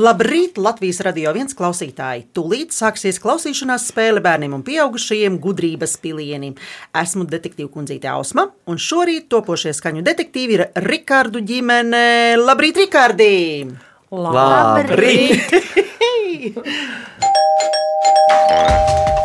Labrīt, Latvijas radio viens klausītāji! Tūlīt sāksies klausīšanās spēle bērniem un pieaugušajiem gudrības pilienim. Esmu detektīva kundzīte Ausma, un šorīt topošie skaņu detektīvi ir Rikārdu ģimene. Labrīt, Rikārdi! Labrīt!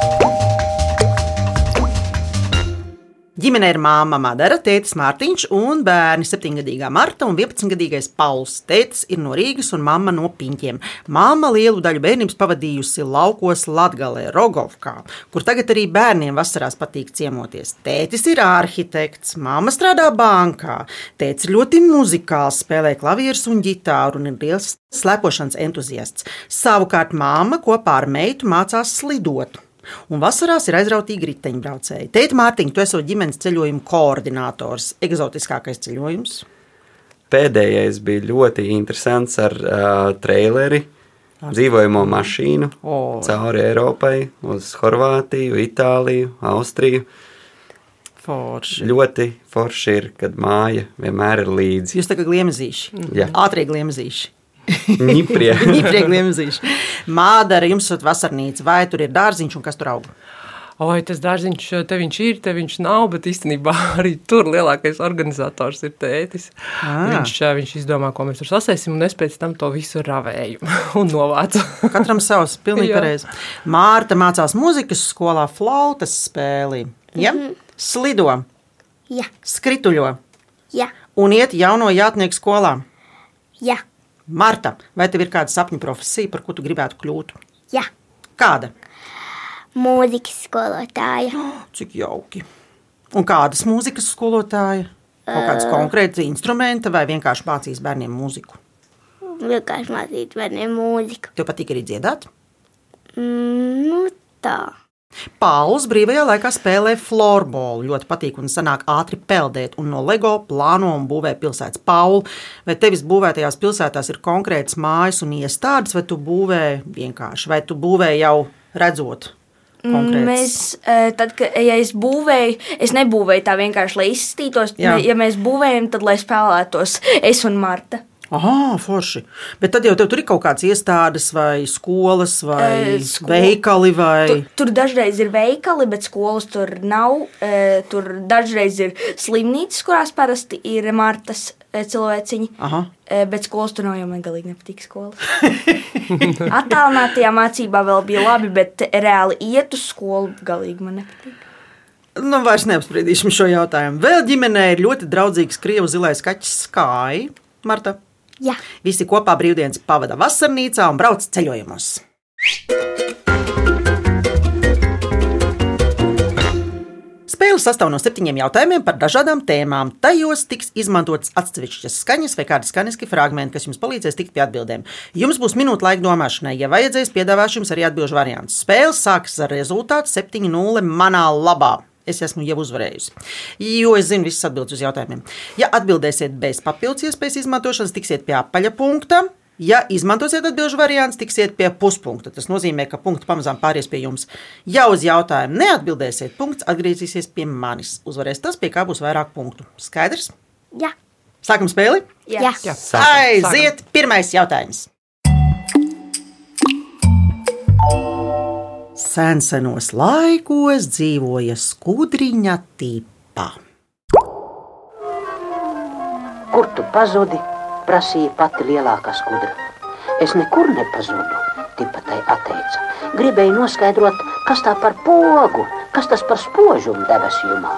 Ģimenē ir māma Madara, tētis Mārtiņš un bērni 7-gadīgā Marta un 11-gadīgais Pauls. Tētis ir no Rīgas un mamma no Piņķiem. Māma lielu daļu bērnības pavadījusi laukos Latgalē, Rogovkā, kur tagad arī bērniem vasarās patīk ciemoties. Tētis ir arhitekts, māma strādā bankā, tētis ļoti muzikāls, spēlē klavierus un ģitāru un ir liels slepošanas entuziasts. Savukārt māma kopā ar meitu mācās slidot. Un vasarās ir aizrautīgi riteņbraucēji. Teikt, Mārtiņ, tu esi ģimenes ceļojuma koordinators. Eksotiskākais ceļojums? Pēdējais bija ļoti interesants ar uh, traileri, dzīvojamo mašīnu O. cauri Eiropai, uz Horvātiju, Itāliju, Austriju. Forši. Ļoti forši ir, kad māja vienmēr ir līdzi. Jūs tā kā gliemezīši. Ātrie gliemezīši. Gliemezīši. Mādara, jums ir vasarnīca, vai tur ir dārziņš un kas tur aug? Oi, tas dārziņš, te viņš ir, te viņš nav, bet īstenībā arī tur lielākais organizators ir tētis. Ah. Viņš, viņš izdomā, ko mēs tur sasēsim, un es pēc tam to visu ravēju un novācu. Katram savs, pilnīgi pareizi. Mārta mācās muzikas skolā flautas spēli. Ja? Slido, Jā, skrituļo jā, un iet jauno jātnieku skolā. jā, Marta, vai tev ir kāda sapņu profesija, par ko tu gribētu kļūt? jā. Kāda? Mūzikas skolotāja. Cik jauki. Un kādas mūzikas skolotāja? Kaut kāds konkrēts instruments vai vienkārši mācīs bērniem mūziku? Vienkārši mācīt bērniem mūziku. Tev patīk arī dziedāt? Mm, nu tā. Pauls brīvajā laikā spēlē florbolu. Ļoti patīk un sanāk ātri peldēt. Un no LEGO plāno un būvē pilsētas Pauli. Vai tevis būvētajās pilsētās ir konkrētas mājas un iestādes, vai tu būvē vienkārši, vai tu būvē jau redzot? konkrētas? Mēs, eh, tad, kad ja es būvēju, es nebūvēju tā vienkārši, lai izstītos. Jā. Ja mēs būvējam, tad lai spēlētos es un Marta. Ah, forši. Bet tad jau tur ir kaut kādas iestādes, vai skolas, vai Eh, sko- veikali, vai Tur, tur dažreiz ir veikali, bet skolas tur nav. Eh, Tur dažreiz ir slimnīcas, kurās parasti ir Martas eh, cilvēciņi. Aha. Eh, Bet skolas tur nav, jo man galīgi nepatīk skolas. Attālinātajā mācībā vēl bija labi, bet reāli iet uz skolu galīgi man nepatīk. Nu, vairs neapspriedīsim šo jautājumu. Vēl ģimenē ir ļoti draudzīgs krievu zilais kaķis Skai. Marta. Jā, Visi kopā brīvdienas pavada vasarnīcā un brauc ceļojumos. Spēle sastāv no septiņiem jautājumiem par dažādām tēmām. Tajos tiks izmantotas atsevišķas skaņas vai kādi skaņas fragmenti, kas jums palīdzēs tikt pie atbildēm. Jums būs minūte laika domāšanai, ja vajadzēs, piedāvāšu jums arī atbildžu variantus. Spēle sāksies ar rezultātu 7-0 manā labā. Es esmu jau uzvarējusi, jo es zinu visas atbildes uz jautājumiem. Ja atbildēsiet bez papildus iespējas izmantošanas, tiksiet pie apaļa punkta. Ja izmantosiet atbildžu variantu, tiksiet pie puspunkta. Tas nozīmē, ka punkts pamazām pāries pie jums. Ja uz jautājumu neatbildēsiet, punkts atgriezīsies pie manis. Uzvarēs tas, pie kā būs vairāk punktu. Skaidrs? jā, Sākam spēli! jā. Jā. Aiziet! Pirmais jautājums. Sensenos laikos dzīvoja skudriņa tipa. Kur tu pazudi? prasīja pati lielākā skudra. Es nekur nepazudu, tipa tai atteica. Gribēju noskaidrot, kas tā par pogu, kas tas par spožumu debesu jumā.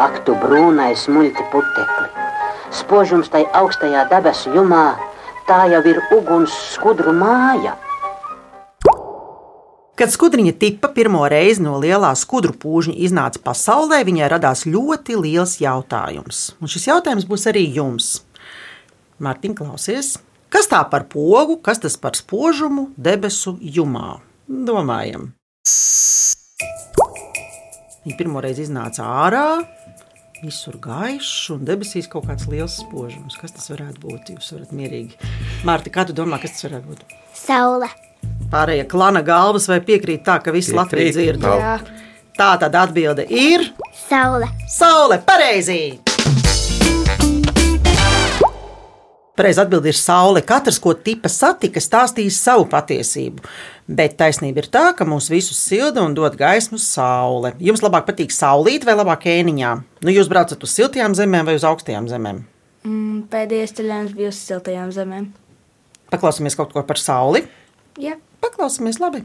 Ak, tu brūnais muļķi putekli! Spožums tai augstajā debesu jumā, tā jau ir uguns skudru māja. Kad skudriņa tipa pirmo reizi no lielā skudru pūžņa iznāca pasaulē, viņai radās ļoti liels jautājums. Un šis jautājums būs arī jums. Mārtiņ, klausies, kas tā par pogu, kas tas par spožumu debesu jumā? Domājam. Viņa pirmo reizi iznāca ārā, visur gaišs un debesīs kaut kāds liels spožums. Kas tas varētu būt? Jūs varat mierīgi. Mārtiņ, kā tu domā, kas tas varētu būt? Saule. Pārējie klana galvas vai piekrīt tā, ka visi Latvijas dzird? Tā tad atbilde ir Saule. Saule. Pareizi! Pareizi atbild ir saule. Katrs, ko tipa satika, stāstīs savu patiesību. Bet taisnība ir tā, ka mūs visus silda un dod gaismu saule. Jums labāk patīk saulīt vai labāk ēniņā? Nu, jūs braucat uz siltajām zemēm vai uz augstajām zemēm? Mm, pēdējais ceļojums bija uz siltajām zemēm. Paklausāmies kaut ko par sauli. Jā. Paklausāmies labi.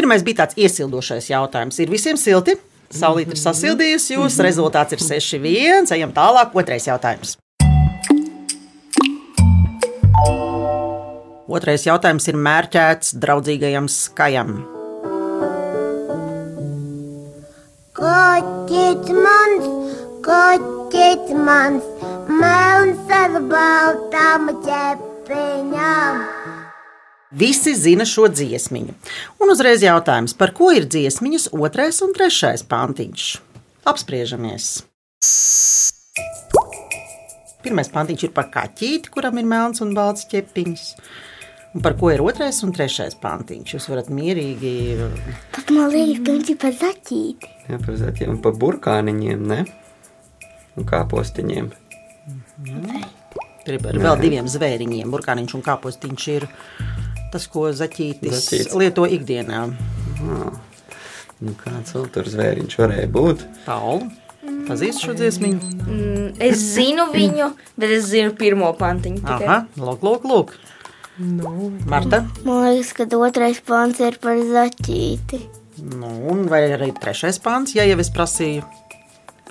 Pirmais bija tāds iesildošais jautājums. Ir visiem silti? Saulīt ir sasildījusi jūs, rezultāts ir 6-1. Ejam tālāk, otrais jautājums. Otrais jautājums ir mērķēts draudzīgajam skajam. Koķis mans, koķis mans, melns ar baltām ķepiņām. Visi zina šo dziesmiņu. Un uzreiz jautājums, par ko ir dziesmiņas otrais un trešais pantiņš? Apspriežamies. Pirmais pantiņš ir par kaķīti, kuram ir melns un balts ķepiņš. Un par ko ir otrais un trešais pantiņš? Jūs varat mierīgi. Pat man liekas, ka viņš ir par zaķīti. Jā, par zaķiem un par burkāniņiem, ne? Un kāpostiņiem. Tur ir par vēl diviem zvēriņiem. Burkāniņš un kāpostiņš ir tas, ko zaķītis Zaķītis. lieto ikdienā. Nu, kāds vēl tur zvēriņš varēja būt? Pauli, pazīst šo dziesmiņu? Mm, es zinu viņu, bet es zinu pirmo pantiņu. tikai. Aha, lūk, lūk, lūk. Marta. Man liekas, ka otrais pāns ir par zaķīti. Nu, un vai arī trešais pāns, ja jau es prasīju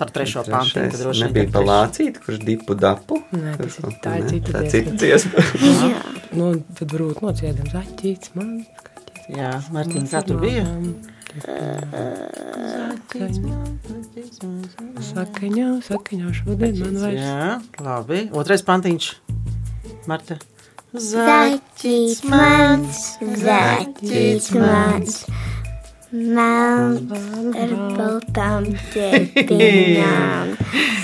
par trešo tad Trešais droši vien nebija ka pa trešais. lācīti, kurš dipu dapu. Nē, tas ir- tā ir cita tā cita dziesma. Nu, tad varbūt nociedam zaķīts, man skatīts. Jā, Martīna, kā tur bija? Sakaņā, sakaņā šodien man vairs. Jā, labi. Otrais pantiņš. Marta. Zaķīts mans, zaķīts mans, melns ar baltām ķepiņām.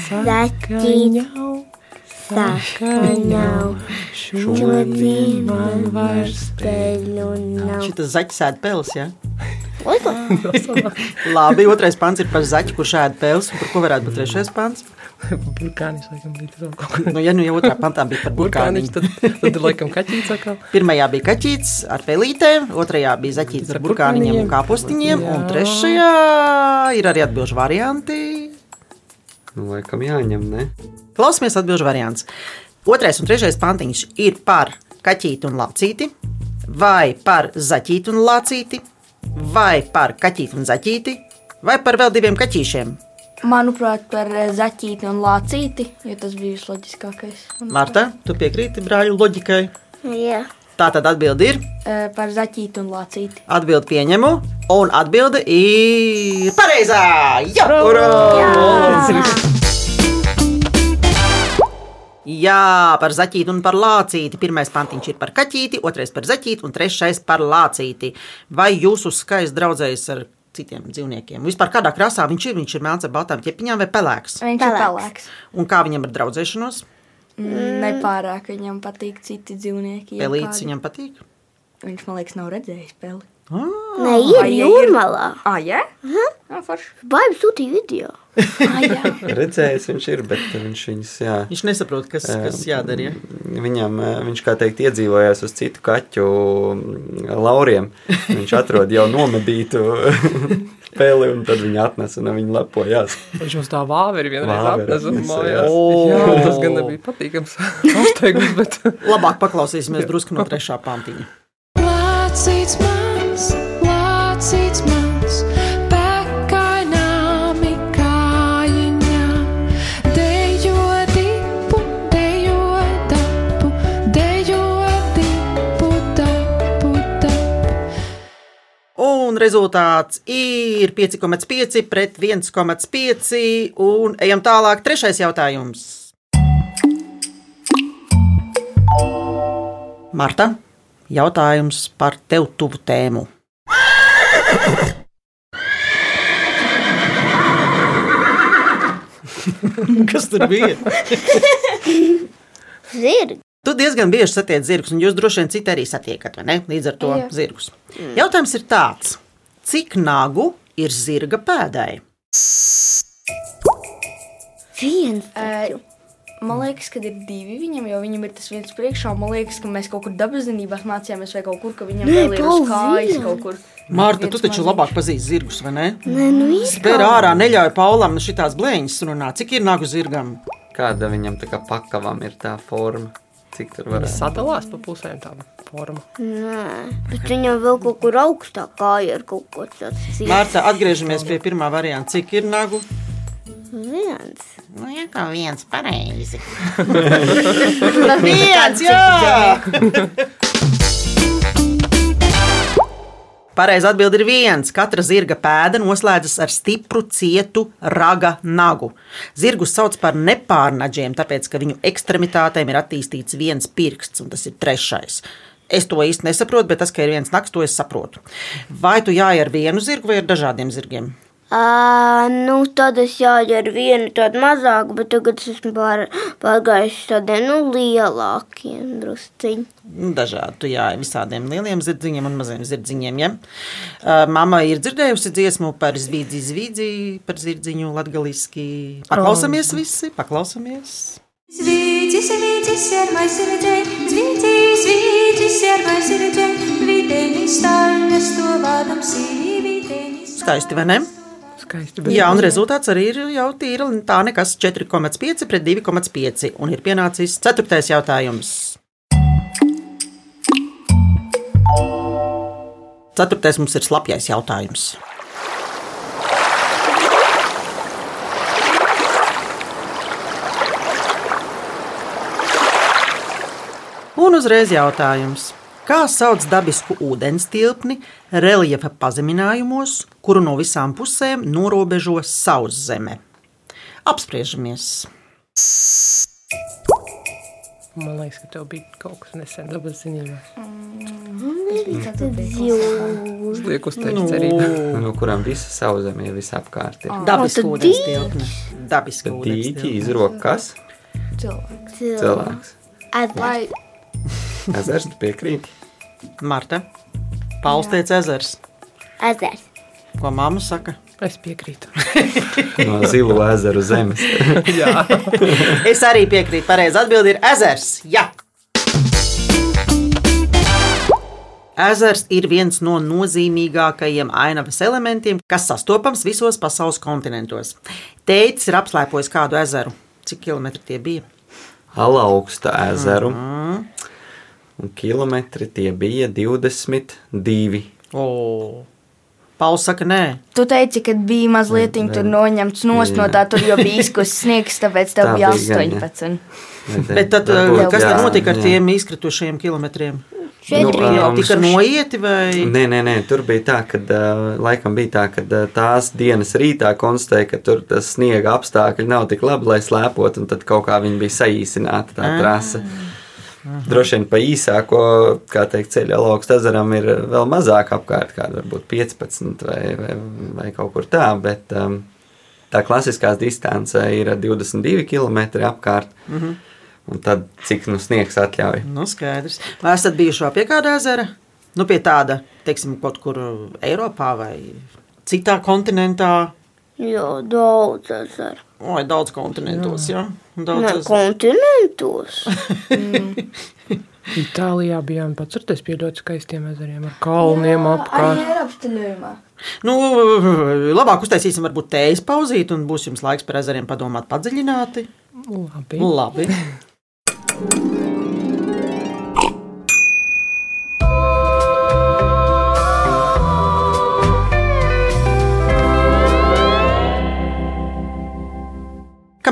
Zaķīts sakaņau, šodien man vairs peļu nav. Šitas zaķis ēd pels, jā? Labi, otrais pants ir par zaķi, kurš ēd pels. un Par ko varētu būt trešais pants? Burkānis, laikam, bija tur kaut kas. Nu, ja nu jau otrā pantā bija par burkāniņu. tad, tad laikam kaķīts atkal. Pirmajā bija kaķītis ar pelītēm, otrajā bija zaķītis ar burkāniņiem un kāpustiņiem, un Jā. trešajā ir arī atbilžu varianti. Nu, laikam jāņem, ne? Klausamies atbildžu variants. Otrais un trešais pantiņš ir par kaķīti un lācīti, vai par zaķīti un lācīti, vai par kaķīti un zaķīti, vai par vēl diviem kaķīšiem. Manuprāt, par eh, zaķīti un lācīti, jo tas bija visloģiskākais. Marta, tu piekrīti brāļu loģikai? Jā. Tā tad atbilde ir. Eh, Par zaķīti un lācīti. Atbildi pieņemu, un atbilde ir pareizā. Jā, Urā! Jā, par zaķīti un par lācīti. Pirmais pantiņš ir par kaķīti, otrais par zaķīti un trešais par lācīti. Vai jūsu skaists draudzējas ar citiem dzīvniekiem? Vispār kādā krāsā viņš ir? Viņš ir melns ar baltām ķepiņām vai pelēks? Viņš ir Pelēks. pelēks. Un kā viņam ar draudzēšanos? Mm. Nepārāk viņam patīk citi dzīvnieki. Pelīts viņam patīk. Viņš, man liekas, nav redzējis peli. Ah, Nē, ir jūrmalā. Ah, jā? Jā, forši. Baigi sūtīja video. Ah. Redzējis viņš ir, bet viņš viņus, jā. viņš nesaprot, kas, kas jādara. Ja? Viņam, eh, viņš kā teikt, iedzīvojās uz citu kaķu mm, lauriem. Viņš atrod jau nomedītu peli, un tad viņi atnesa un viņi lepojās. Viņš mums tā vāveri vienreiz atnesa mājās. jā. Tas gan nebija patīkams apsteigums, bet Labāk paklausīsimies drusku no trešā pantiņa. Lācīts mans, rezultāts ir 5,5 pret 1,5. Un ejam tālāk. Trešais jautājums. Marta, jautājums par tev tuvu tēmu. Kas tur bija? Zirgi. Tu diezgan bieži satiec zirgus, un jūs droši vien citi arī satiekat, vai ne? Līdz ar to Jā. zirgus. Jautājums ir tāds: cik nagu ir zirga pēdai? Viens. Ē, Man liekas, ka ir divi viņam, jo viņam ir tas viens priekšā. Man liekas, ka mēs kaut kur dabas zinībās mācījāmies, vai kaut kur, ka viņam Nē, vēl ir uz kājas kaut kur. Mārta, tu taču maziņš. labāk pazīsti zirgus, vai ne? Nē, nu Spēr ārā, neļauj Paulam šitās blēņas runāt. Cik ir nagu zirgam? Kāda viņam tā kā pakavam ir tā forma? Cik tur varētu Sadalās pa pusēm tā forma. Nē, bet viņam vēl kaut kur augstāk kāja ir kaut ko tāds. Mārta, atgriežamies pie pirmā varianta. Cik ir nagu? Viens. Nu, jā, kā viens pareizi. viens, jā! Pareizi atbild ir viens. Katra zirga pēda noslēdzas ar stipru, cietu raga nagu. Zirgus sauc par nepārnaģiem, tāpēc, ka viņu ekstremitātēm ir attīstīts viens pirksts, un tas ir trešais. Es to īsti nesaprotu, bet tas, ka ir viens nakts, to es saprotu. Vai tu jāj ar vienu zirgu vai ar dažādiem zirgiem? À, nu, tad es jāju ar vienu tādu mazāku, bet tagad es esmu pār, pārgājis tādiem nu, lielākiem drusciņiem. Nu, Dažādi. Tu jāj visādiem lieliem zirdziņiem un maziem zirdziņiem. Ja? Uh, Mama ir dzirdējusi dziesmu par zvīdzi, zvīdzi, par zirdziņu latgaliski. Paklausamies visi, paklausamies. Zvīdzi, zvīdzi, sērmai sirdzē, zvīdzi, zvīdzi, sērmai sirdzē, vidēni stāļas to vādam sīvītēni. Skaisti, vai ne? Skaisti. Jā, un rezultāts arī ir jau tīra. Tā nekas 4,5 pret 2,5. Un ir pienācis ceturtais jautājums. Ceturtais mums ir slapjais jautājums. Un uzreiz jautājums. Kā sauc dabisku ūdens tilpni reljefa pazeminājumos, kuru no visām pusēm norobežo sauszeme? Apspriežamies! Man liekas, ka tev bija kaut kas nesen dabas zinībās. Es lieku uz tevis cerību. no kurām visa sauszeme ir visapkārt. Ir. Dabiska tad ūdens tilpne. Dabiska Tad ūdens dīķi tilpne. izrok kas? Cilvēks. Cilvēks. Vai Ezers tu piekrīt. Marta. Pauls teica ezers. Ezers. Ko mamma saka? Es piekrītu. No zilo ezeru zemes. Es arī piekrītu. Pareizi atbild ir ezers. Jā. Ezers ir viens no nozīmīgākajiem ainavas elementiem, kas sastopams visos pasaules kontinentos. Teicis ir apslēpojis kādu ezeru. Cik kilometri tie bija? Alaugsta ezeru. Un kilometri tie bija 22. O. Pauls saka, nē, tu teici, ka bija mazliet noņemts no Jā. tā, tur jau bija izkusis sniegs, tāpēc tev Tā bija bija gan, jā. 18. bet tad, Varbūt, kas tad jā, notika ar jā. tiem izkritušajiem kilometriem? Šeit Nu, bija Jau tika noieti vai? Nē, nē, nē, tur bija tā, ka uh, laikam bija tā, ka uh, tās dienas rītā konstatēja, ka tur tas sniega apstākļi nav tik labi, lai slēpot, un tad kaut kā viņi bija saīsināta tā trasa. Droši vien pa īsāko, kā teikt, ceļa lauks ezeram ir vēl mazāk apkārt, kāda varbūt 15 vai, vai, vai kaut kur tā, bet um, tā klasiskā distance ir 22 km apkārt. Mm -hmm. Un tad cik nu sniegs atļauj? Nu, skaidrs. Vai esat bijuši pie kāda ezera? Nu, pie tāda, teiksim, kaut kur Eiropā vai citā kontinentā. Jā, daudz ezeru. Oi, daudz kontinentos, jā. Daudz Nē, ezeru. kontinentos. Itālijā bijām pats ar tās piedot skaistiem ezeriem ar kalniem apkārt. Eiropas ceļojumā. Nu, labāk uztaisīsim varbūt tējas pauzīt, un būs jums laiks par ezeriem padomāt padziļināti. Labi. Labi.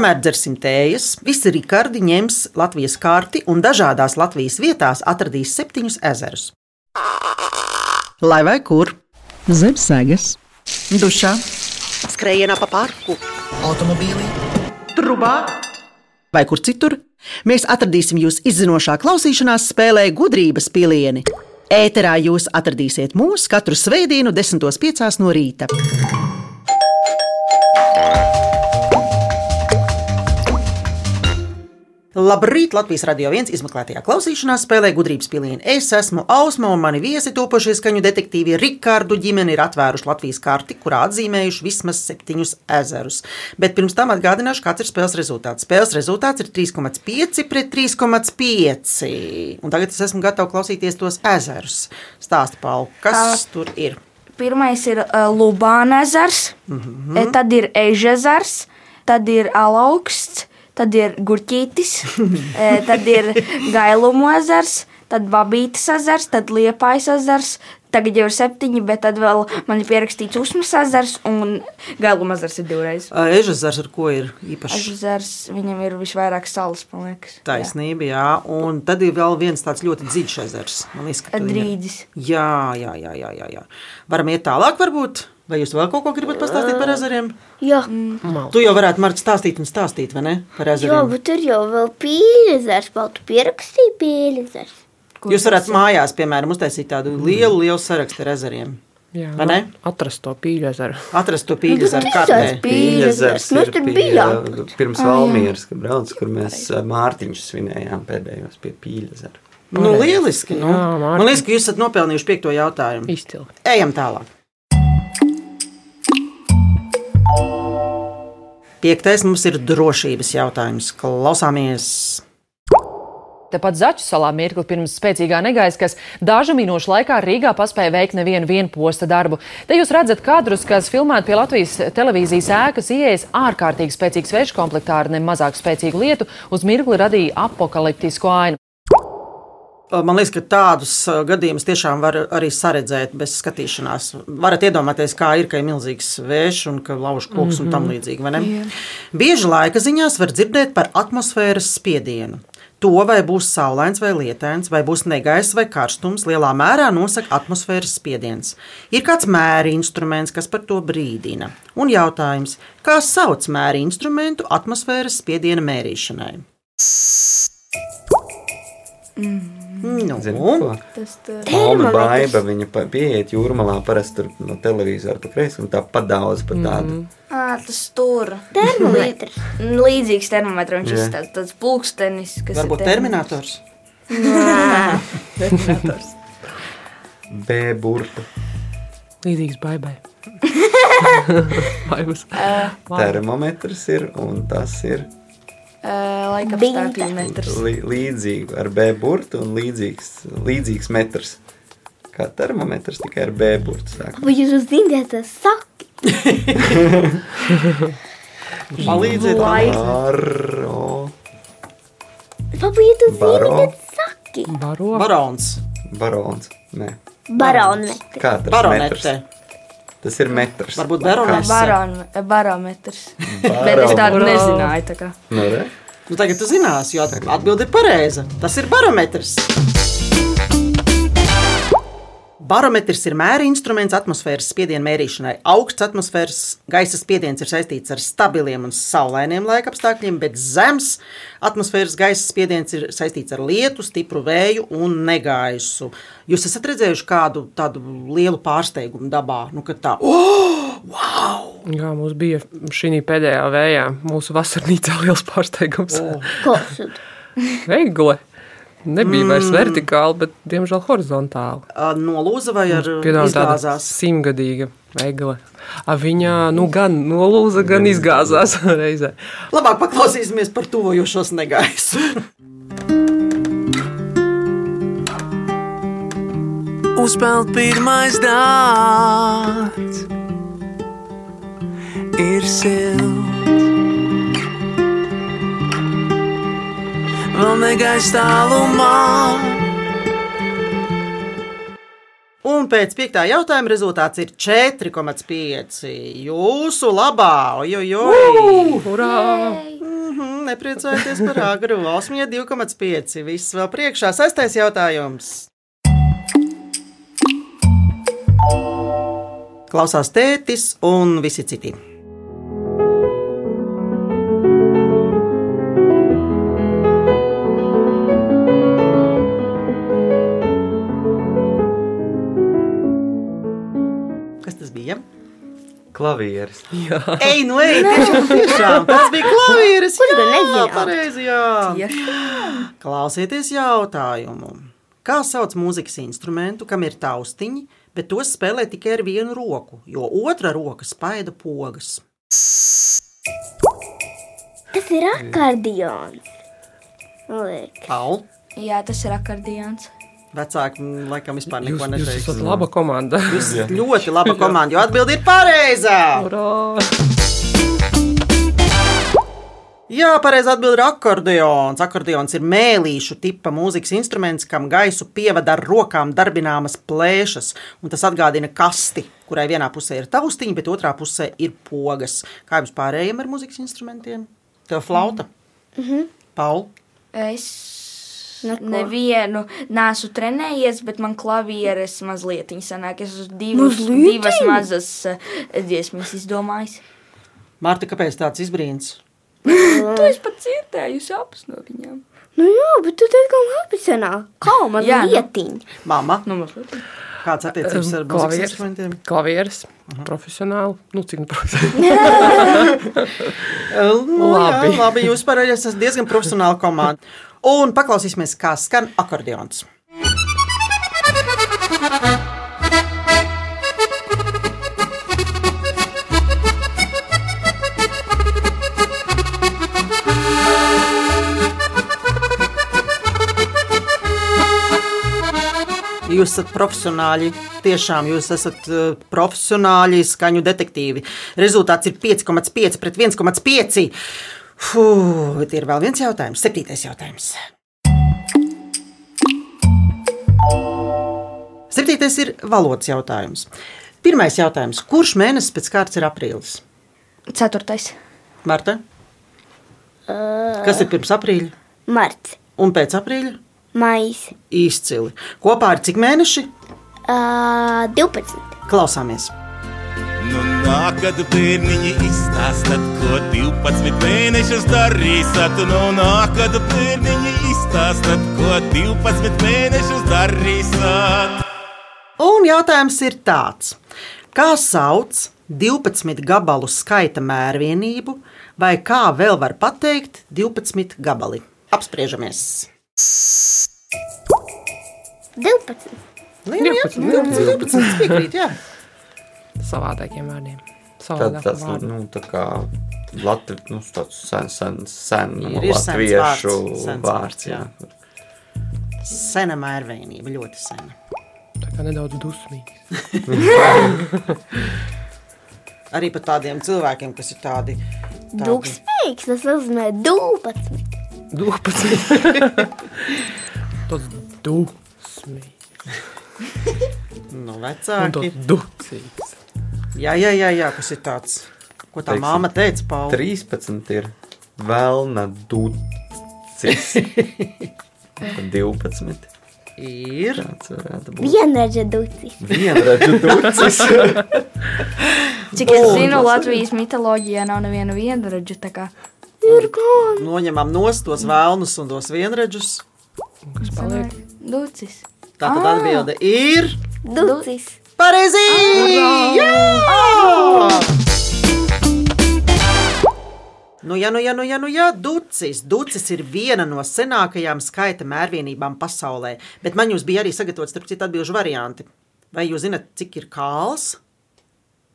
Kamēr dzersim tējas, visi Rikardi ņems Latvijas karti un dažādās Latvijas vietās atradīs septiņus ezerus. Lai vai kur? Zem sēgas, dušā, skrējienā pa parku, automobīlī, trubā vai kur citur, mēs atradīsim jūs izzinošā klausīšanās spēlē gudrības pilieni. Ēterā jūs atradīsiet mūs katru svētdienu, 10.5. no rīta. Labrīt! Latvijas radio viens izmeklētajā klausīšanās spēlē gudrības pilīna. Es esmu Ausma un mani viesi topošie skaņu detektīvi Rikārdu ģimeni ir atvēruši Latvijas karti, kurā atzīmējuši vismaz septiņus ezerus. Bet pirms tam atgādināšu, kāds ir spēles rezultāts. Spēles rezultāts ir 3,5 pret 3,5. Un tagad es esmu gatava klausīties tos ezerus. Stāsta, Paul, kas Ā. tur ir? Pirmais ir uh, Lubāna ezers, mm. -hmm. tad ir Ežezers, tad ir Alauksts, tad ir Gurķītis, eh, tad ir Gailumu ezers, tad Babītas ezers, tad Liepājas ezers. Tagad jau ir septiņi, bet tad vēl man ir pierakstīts Usmas ezers un Gailuma ezers ir divreiz. Ežazars ar ko ir īpašs? Ezers, viņam ir visvairāk salas, man liekas. Taisnība, jā. Un tad ir vēl viens tāds ļoti dziļš ezers. Man liekas, ka Drīdis. Jā, jā, jā, jā, jā, jā. Varam iet tālāk, varbūt. Vai jūs vēl kaut ko gribat pastāstīt par ezeriem? Jā, Tu jau varētu Marta stāstīt un stāstīt, vai ne? Par jā ezeriem. bet tur jau vēl pīlizērs, vēl tu pierakstīji pīlizērs. Jūs varat mājās, piemēram, uztaisīt tādu lielu, lielu sarakstu ar ezeriem. Jā, Vai ne? Atrast to pīļu ezeru. Atrast to tas kartē. ir Pīļezers, mēs tur bijām. Pirms Valmieras, kad brauc, kur mēs ā, Mārtiņus svinējām pēdējos pie Pīļezera. Nu, lieliski. Nu. Jā, Mārtiņ. Man liekas, ka jūs esat nopelnījuši piekto jautājumu. Izcili. Ejam tālāk. Piektais mums ir drošības jautājums. Klausāmies! Tepat Zaķu salā mirkli pirms spēcīgā negaisa, kas dažu minūšu laikā Rīgā paspēja veikt nevienu vienposta darbu. Te jūs redzat kadrus, kas filmēti pie Latvijas televīzijas ēkas ieejas ārkārtīgi spēcīgs veids komplektā ar ne mazāk spēcīgu lietu, uz mirkli radīja apakaliptisku ainu. Man liekas, ka tādus uh, gadījumus tiešām var arī saredzēt bez skatīšanās. Varat iedomāties, kā ir, ka ir milzīgs vējš un ka lauž koks un tam līdzīgi. vai ne? Bieži laika ziņās var dzirdēt par atmosfēras spiedienu. To, vai būs saulains vai lietains, vai būs negaiss vai karstums, lielā mērā nosaka atmosfēras spiediens. Ir kāds mēra instruments, kas par to brīdina. Un jautājums, kā sauc mēra instrumentu atmosfēras spiediena mērīšanai? Nu, Zini, ko? Tas tur Alma baiba, viņa pieiet jūrmalā, parasti tur no televizora pa kreisi un tā padaudz pa tādu. Ā, tas tur. Termometrs. Līdzīgs termometram, viņš ir tāds, tāds pulkstenis, kas Varbūt ir terminators. terminators. B burta Līdzīgs baibai. Termometrs ir un tas ir Laika apstākļu metrs. līdzīgi ar B burtu un līdzīgs, līdzīgs metrs. Kā termometrs tikai ar B burtu sāk. Vai jūs zināt, tas saka? Palīdziet man! Baro, Vai jūs zināt, saki? Baro. Barons, barons. Nē. Barometrs. Kā tas baronete. Tas ir metrs. Varbūt baronese. Baron, barometrs. Bet es tādu nezināju. Tā kā. Nu, re? Nu, tagad tu zināsi, jo atbilde ir pareiza. Tas ir barometrs. Barometrs ir mēra instruments atmosfēras spiediena mērīšanai. Augsts atmosfēras gaisa spiediens ir saistīts ar stabiliem un saulainiem laika apstākļiem, bet zems atmosfēras gaisa spiediens ir saistīts ar lietu, stipru vēju un negaisu. Jūs esat redzējuši kādu tādu lielu pārsteigumu dabā, nu, kad tā, oh, wow! Jā, mums bija šī pēdējā vējā, mūsu vasarnīcā liels pārsteigums. Kosud. Veigli. Nebija vairs vertikāli, bet diemžēl horizontāli. Nolūza vai ar Piedāvā tāda izgāzās? simtgadīga veigla. A Viņa nu, gan nolūza, gan izgāzās reizē. Labāk paklausīsimies par tuvojošos negaisu. Uzpeld pirmais dārts ir silts. Negaiss tālumā. Un pēc piektā jautājuma rezultāts ir 4,5. Jūsu labā, ojoj! Urā! Mhm, Nepriecājieties par agru. Osmija 2,5. Viss vēl priekšā. Sestais jautājums. Klausās tētis un visi citi. Klavieris. Ej, nu ej, tiešām, tiešām tas bija klavieris. Jā, pareizi, jā. Klausieties jautājumu. Kā sauc mūzikas instrumentu, kam ir taustiņi, bet tos spēlē tikai ar vienu roku, jo otra roka spaida pogas? Tas ir akordions. Liek. Paul, Jā, tas ir akordions. Vecāki mm, laikam vispār Jūs, neko jūs neteiks. esat laba komanda. Jūs esat ļoti laba komanda, jo atbildi ir pareizā. Jā, pareizi atbild ir akordeons. Akordeons ir mēlīšu tipa mūzikas instruments, kam gaisu pievada ar rokām darbināmas plēšas. Un tas atgādina kasti, kurai vienā pusē ir taustiņa, bet otrā pusē ir pogas. Kā jums pārējiem ar mūzikas instrumentiem? Tev flauta, Mhm. Paul. Es Neko. nevienu nesu trenējies, bet man klavieres mazliet sanāk. Es esmu divas, divas mazas eh, dziesmas izdomājis. Mārta, kāpēc tāds izbrīns? Tu esi pat dzirdējusi abas no viņām. Nu jā, bet tu labi sanāk. Kā man Jā, nu. lietiņ? Mama, Nu, mazliet. kāds attiecības ar mūzikas Klavieres, instrumentiem? klavieres profesionāli. Nu, cik nu profesionāli? Nu, labi. Labi. Jā, labi, jūs pareizi esat diezgan profesionāli komanda. Un paklausīsimies, kā skan akordeons. Jūs esat profesionāļi, tiešām jūs esat uh, profesionāļi, skaņu detektīvi. Rezultāts ir 5,5 pret 1,5. Fuh, bet ir vēl viens jautājums, septītais jautājums. Septītais ir valodas jautājums. Pirmais jautājums. Kurš mēnesis pēc kārtas ir aprīlis? Ceturtais. Marta? Kas ir pirms aprīļa Marts, un pēc aprīļa? maijs, Izcili. Kopā ar cik mēneši? uh, 12. Klausāmies! Nu, nākad bērniņi izstāstat, ko 12 mēnešus darīsat. Nu, nākad bērniņi izstāstat, ko 12 mēnešus darīsat. Un jautājums ir tāds, kā sauc 12 gabalu skaita mērvienību, vai kā vēl var pateikt 12 gabali? Apspriežamies! 12. Nu, jā, jā, 12, 12, piekrīt, jā. Savādākiem vārdiem. Tad tas vārdiem. nu, tā kā Latvi, nu, tāds sen, sen, sen Ir, ir sens latviešu vārds, sens vārds. vārds, jā. Sena mērvienība, ļoti sena. Tā kā nedaudz dusmīgi. Arī par tādiem cilvēkiem, kas ir tādi. tādi Dūksmīgs, tas nozīmē 12. 12. Tas dusmīgi. nu, Un vecāki. tas ducīgs. Jā, jā, jā, jā, kas ir tāds. Ko tā Teiksim, māma teica, Pauli? 13 ir vēlna ducis. Tad 12. Ir. Tāds varētu būt. Vienreģa ducis. Vienredzu ducis. Cik es zinu, Latvijas mitoloģijā nav neviena vienradža. tā kā Ir kā? Noņemam nost tos vēlnus un tos vienredžus. Kas paliek? Ducis. Tā tad atbilde ir. Ducis. Pareizi! Nu, ja, nu, ja, nu, ja, nu, ja, ducis. Ducis ir viena no senākajām skaita mērvienībām pasaulē, bet man jums bija arī sagatavots starp citu atbildžu varianti. Vai jūs zināt, cik ir kāls?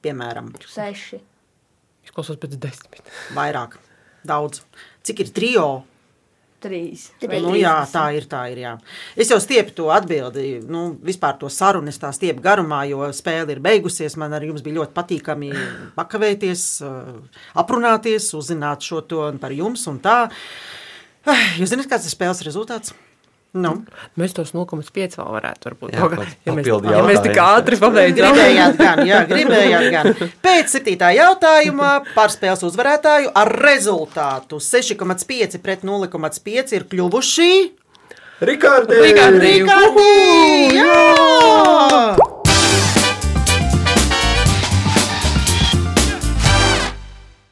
Piemēram, Seši. Izklausās pēc desmit. vairāk, daudz. Cik ir trijo? Trīs. Nu, jā, tā ir. Tā ir jā. Es jau stiepu to atbildi, nu, vispār to sarunu, es tā stiepu garumā, jo spēle ir beigusies. Man arī jums bija ļoti patīkami pakavēties, eh, aprunāties, uzzināt šo to par jums un tā. Ah, Jūs zināt, kāds ir spēles rezultāts? Nu. Mēs tos 0,5 vēl varētu varbūt. Jā, kaut ja, mēs, papildu ja mēs tik jautājums. ātri pabeidzām. Gribējāt gan, jā, gribējāt gan. Pēc septītā jautājuma par spēles uzvarētāju ar rezultātu 6,5 pret 0,5 ir kļuvuši Rikārdi! Rikārdi! Rikārdi! Jā!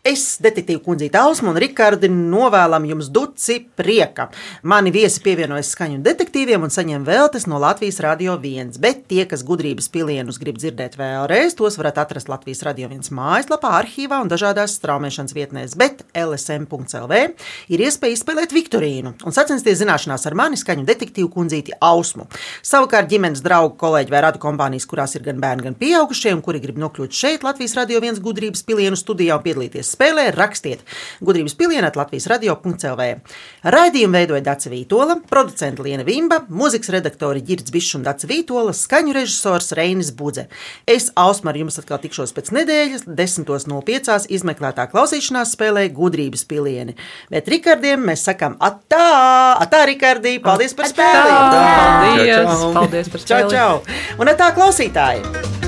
Es, detektīvu kundzīte Ausma un Rikārdi, novēlam jums duci prieka. Mani viesi pievienojas skaņu detektīviem un saņem vēltes no Latvijas Radio 1, bet tie, kas gudrības pilienus grib dzirdēt vēlreiz, tos varat atrast Latvijas Radio 1 mājaslapā, arhīvā un dažādās straumēšanas vietnēs, bet lsm.lv ir iespēja izspēlēt Viktorīnu un sacensties zināšanās ar mani skaņu detektīvu kundzīti Ausmu. Savukārt ģimenes draugu, kolēģi vai radu kompānijas, kurās ir gan bērni, gan pieaugušie, un kuri grib nokļūt šeit Latvijas Radio 1 gudrības pilienu studijā un piedalīties spēlē, rakstiet gudrības pilienā Latvijas radio.clv. Raidījumu veidoja Dāca Vītola, producents Liena Vimba, mūzikas redaktori Girds Bišs un Dāca Vītola, skaņu režisors Reinis Budze. Es, Ausma, ar jums atkal tikšos pēc nedēļas, 10.05. izmeklētā klausīšanās spēlē gudrības pilieni. Bet Rikardiem mēs sakām atā, atā Rikardī, paldies par spēli! Paldies, paldies par Čau, spēli! čau! Un atā klausītāji!